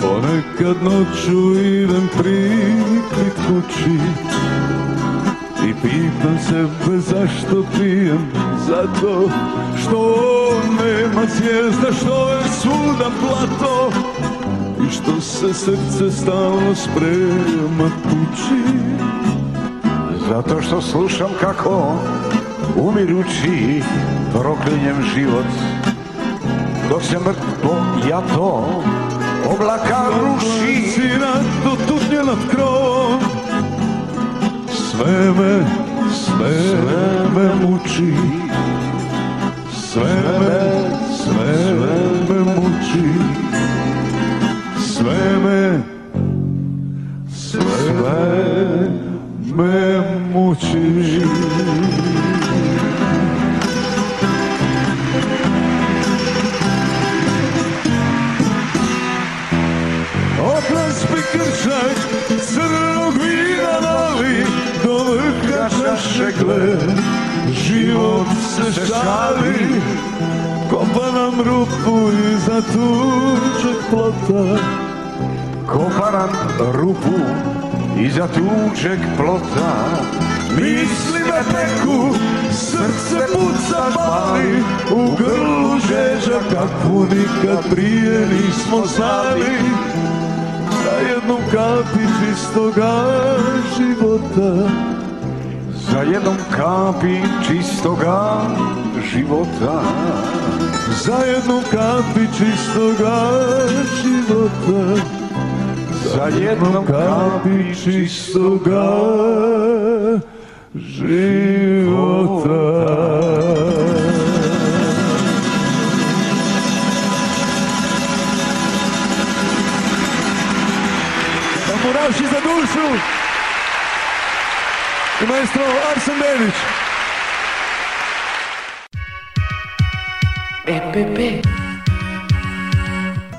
Ponekad noću idem prikrit kući I pitam sebe zašto pijem Zato što nema zvijezda Što je svuda plato što se srce stalno sprema tući Zato što slušam kako umirući proklinjem život. Dok se mrtvo jato oblaka ruši. Sina do tutnje nad krovom. Sve me, sve, sve me muči. Sve me, sve, sve me muči sve me, sve me muči. Okras krčak crnog vina do vrha čaše gled, život se šali, kopa nam rupu iza tuđeg plota koparan rupu iza tuđeg plota. Misli me peku, srce puca pali U grlu žeđa kakvu nikad prije nismo znali. Za jednu kapi čistoga života. Za jednom kapi čistoga života. Za jednu kapi čistoga života Za jednom kapi čistoga života. Tamburaši za dušu. I maestro Arsen Benić.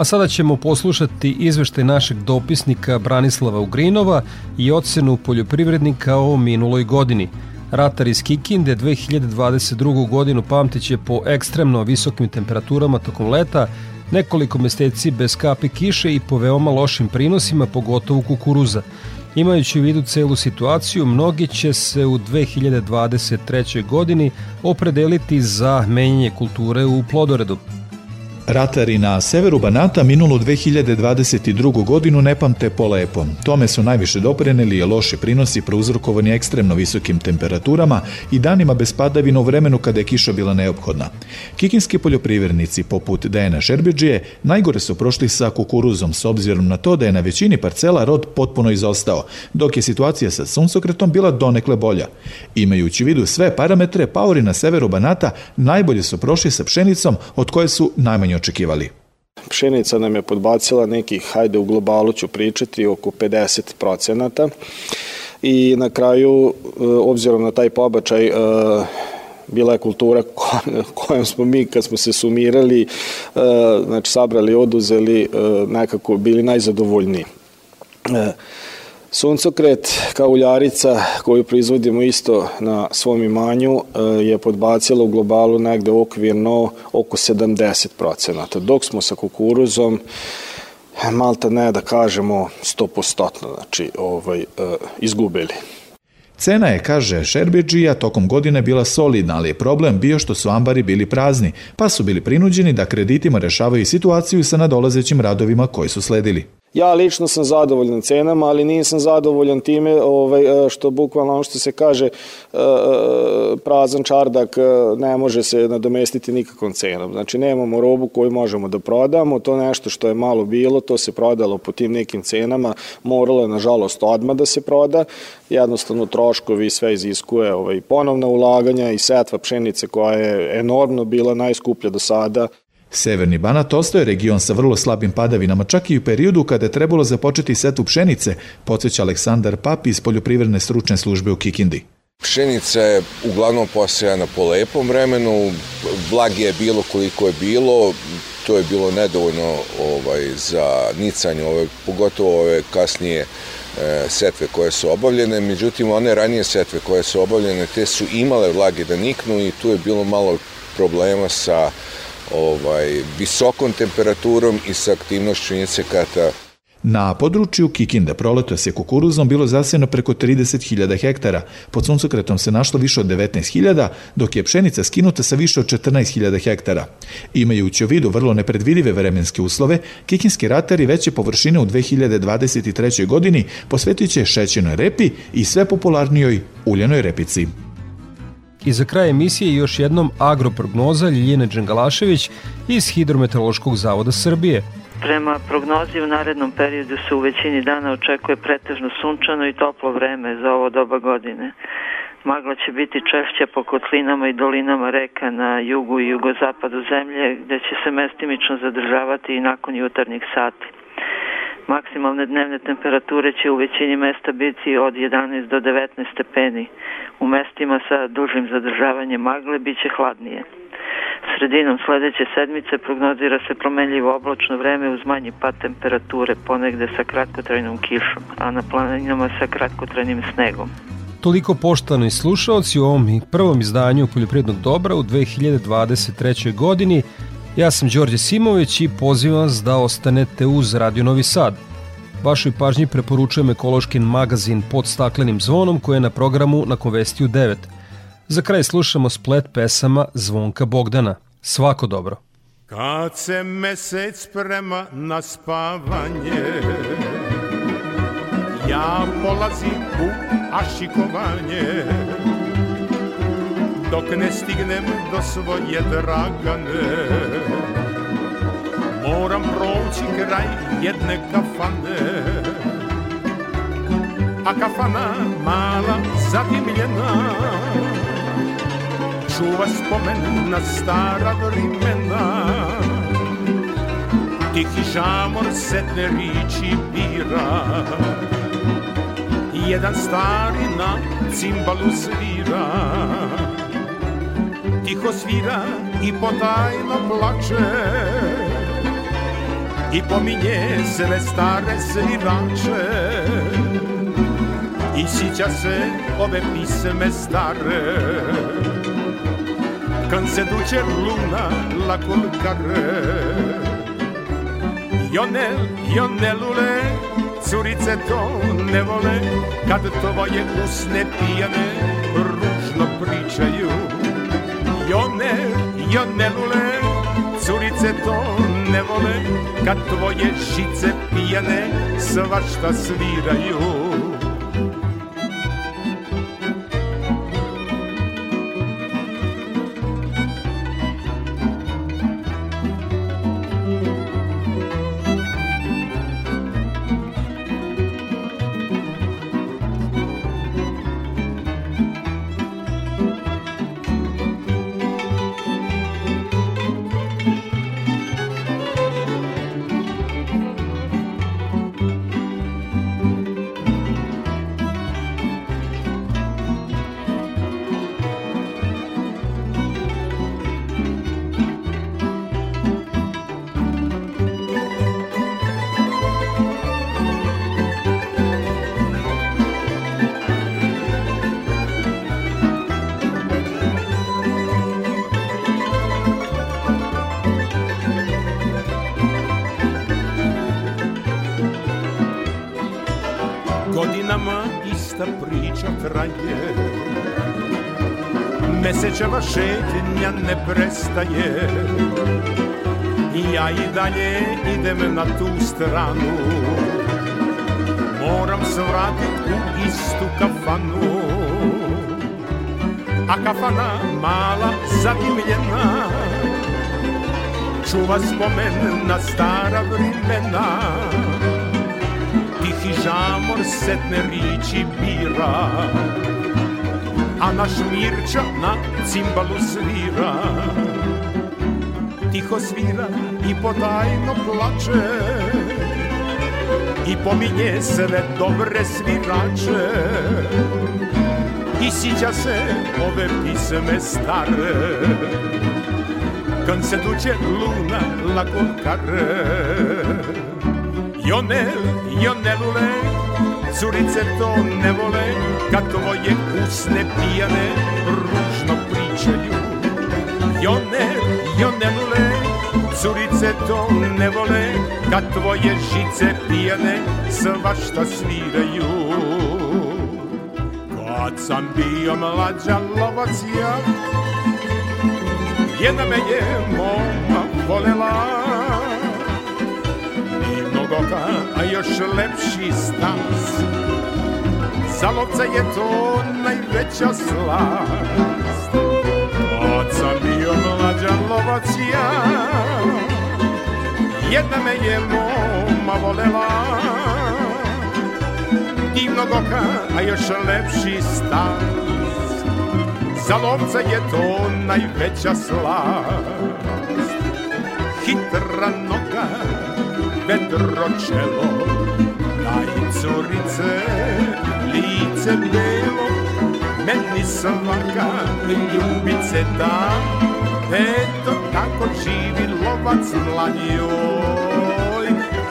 A sada ćemo poslušati izveštaj našeg dopisnika Branislava Ugrinova i ocenu poljoprivrednika o minuloj godini. Ratar iz Kikinde 2022. godinu pamtiće po ekstremno visokim temperaturama tokom leta, nekoliko meseci bez kapi kiše i po veoma lošim prinosima, pogotovo kukuruza. Imajući u vidu celu situaciju, mnogi će se u 2023. godini opredeliti za menjanje kulture u plodoredu. Ratari na severu Banata minulu 2022. godinu ne pamte polepo. Tome su najviše doprineli loši prinosi prouzrokovani ekstremno visokim temperaturama i danima bez padavina u vremenu kada je kiša bila neophodna. Kikinski poljoprivrednici poput Dejana Šerbiđije najgore su prošli sa kukuruzom s obzirom na to da je na većini parcela rod potpuno izostao, dok je situacija sa suncokretom bila donekle bolja. Imajući vidu sve parametre, paori na severu Banata najbolje su prošli sa pšenicom od koje su najmanje očekivali? Pšenica nam je podbacila nekih, hajde u globalu ću pričati, oko 50 procenata i na kraju, e, obzirom na taj pobačaj, e, bila je kultura *laughs* kojom smo mi kad smo se sumirali, e, znači sabrali, oduzeli, nekako bili najzadovoljniji. Suncokret kao uljarica koju proizvodimo isto na svom imanju e, je podbacila u globalu negde okvirno oko 70%, dok smo sa kukuruzom malta ne da kažemo 100%, znači ovaj, e, izgubili. Cena je, kaže Šerbeđija, tokom godine bila solidna, ali je problem bio što su ambari bili prazni, pa su bili prinuđeni da kreditima rešavaju situaciju sa nadolazećim radovima koji su sledili. Ja lično sam zadovoljan cenama, ali nisam zadovoljan time ovaj, e, što bukvalno ono što se kaže e, e, prazan čardak ne može se nadomestiti nikakvom cenom. Znači nemamo robu koju možemo da prodamo, to nešto što je malo bilo, to se prodalo po tim nekim cenama, moralo je nažalost odmah da se proda, jednostavno troškovi sve iziskuje ovaj, ponovna ulaganja i setva pšenice koja je enormno bila najskuplja do sada. Severni Banat ostaje region sa vrlo slabim padavinama, čak i u periodu kada je trebalo započeti setu pšenice, podsjeća Aleksandar Papi iz Poljoprivredne stručne službe u Kikindi. Pšenica je uglavnom posejana po lepom vremenu, vlage je bilo koliko je bilo, to je bilo nedovoljno ovaj, za nicanje, ove, pogotovo ove kasnije e, setve koje su obavljene, međutim one ranije setve koje su obavljene, te su imale vlage da niknu i tu je bilo malo problema sa ovaj, visokom temperaturom i sa aktivnošću insekata. Na području Kikinde proleto se kukuruzom bilo zasijeno preko 30.000 hektara, pod suncokretom se našlo više od 19.000, dok je pšenica skinuta sa više od 14.000 hektara. Imajući u vidu vrlo nepredvidive vremenske uslove, kikinski ratari veće površine u 2023. godini posvetit će šećenoj repi i sve popularnijoj uljenoj repici. I za kraj emisije još jednom agroprognoza Ljiljene Đengalašević iz Hidrometeorološkog zavoda Srbije. Prema prognozi u narednom periodu se u većini dana očekuje pretežno sunčano i toplo vreme za ovo doba godine. Magla će biti češća po kotlinama i dolinama reka na jugu i jugozapadu zemlje, gde će se mestimično zadržavati i nakon jutarnjih sati. Maksimalne dnevne temperature će u većini mesta biti od 11 do 19 stepeni. U mestima sa dužim zadržavanjem magle biće hladnije. Sredinom sledeće sedmice prognozira se promenljivo oblačno vreme uz manji pad temperature, ponegde sa kratkotrajnom kišom, a na planinama sa kratkotrajnim snegom. Toliko poštani slušalci u ovom prvom izdanju Poljoprivrednog dobra u 2023. godini. Ja sam Đorđe Simović i pozivam vas da ostanete uz Radio Novi Sad. Vašoj pažnji preporučujem ekološki magazin pod staklenim zvonom koji je na programu na Konvestiju 9. Za kraj slušamo splet pesama Zvonka Bogdana. Svako dobro. Kad se mesec sprema na spavanje Ja polazim u ašikovanje Dok ne stignem do svoje dragane. Moram proći kraj jedne kafane. A kafana mala zadimljena. Čuva spomen na stara vrimena. Tihi žamor setne riči bira. Jedan stari na cimbalu svira Tiho svira i potajno plače. I pominje sve stare svirače I sića se ove pisme stare. Când se duce luna la culcare Ionel, Ionelule, curice to ne vole. Kad tvoje usne pijane ružno pričaju Ionel, Ionelule, curice to ne vole Kad tvoje žice pijane svašta sviraju Mesečeva šetnja ne prestaje. I ja i dalje idem na tu stranu. Moram se vratit u istu kafanu. A kafana mala zadimljena Čuva spomen na stara vrimena Tihi žamor setne riči bira a naš Mirča na cimbalu svira. Tiho svira i potajno plače I pominje sve dobre svirače. I sića se ove pisme stare. Kad se duće luna lako kare Jonel, Jonelule, curice to ne vole Kad tvoje usne pijane ružno pričaju. Jone, jonelule, curice to ne vole Kad tvoje žice pijane svašta sviraju. Kad sam bio mlađa lovac ja Jedna me je moma volela Mnogoka, a još lepši stas Za lovca je to najveća slast. Od sam bio mlađan lovac ja Jedna me je moma volela. Divnog oka, a još lepši stas Za lovca je to najveća slast. Hitra noga, vedro čelo Daj curice lice belo. Meni svaka ljubice da Eto tako živi lovac mladijoj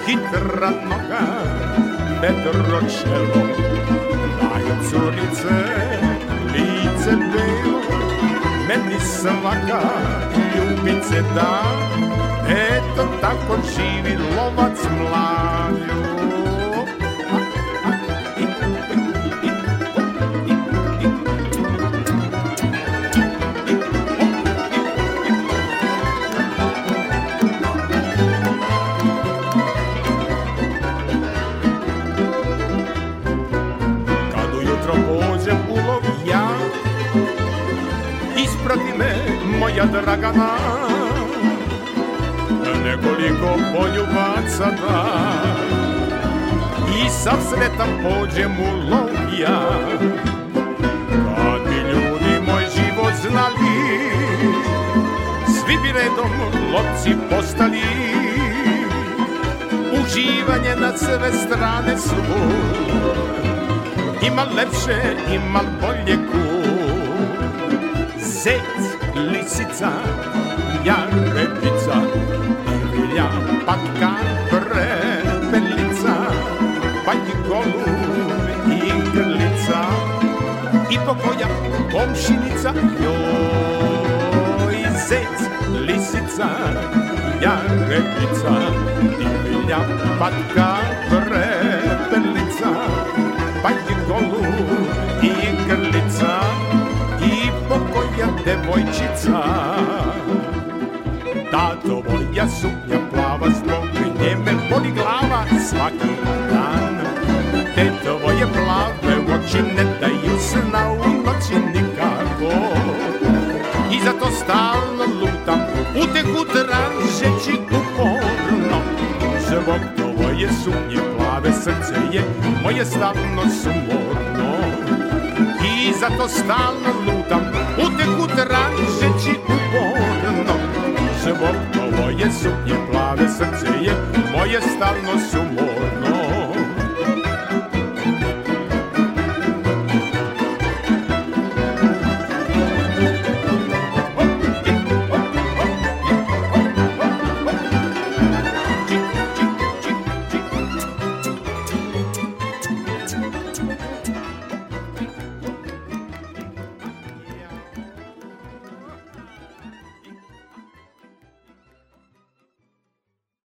Hitra noga, vedro čelo Daj curice, lice belo. Meni svaka ljubice da Eto tako živi lovac mladijoj moja Dragana Nekoliko poljubaca da. I sav sretan pođem u lov ja Kad bi ljudi moj život znali. Svi bi redom lovci postali. Uživanje na sve strane su. Ima lepše, ima bolje ku. Zec lisica, ja i pokoja komšinica, joj, zec, lisica, ja repica, divlja patka, prepelica, pa i golub i grlica, moja devojčica. Tato moja suknja plava zbog nje me boli glava svaki I zato stalno lutam uteku tražeći uporno Zbog tvoje suknje plave srce je moje stavno sumorno I zato stalno lutam uteku tražeći uporno Zbog moje suknje plave srce je moje stalno sumorno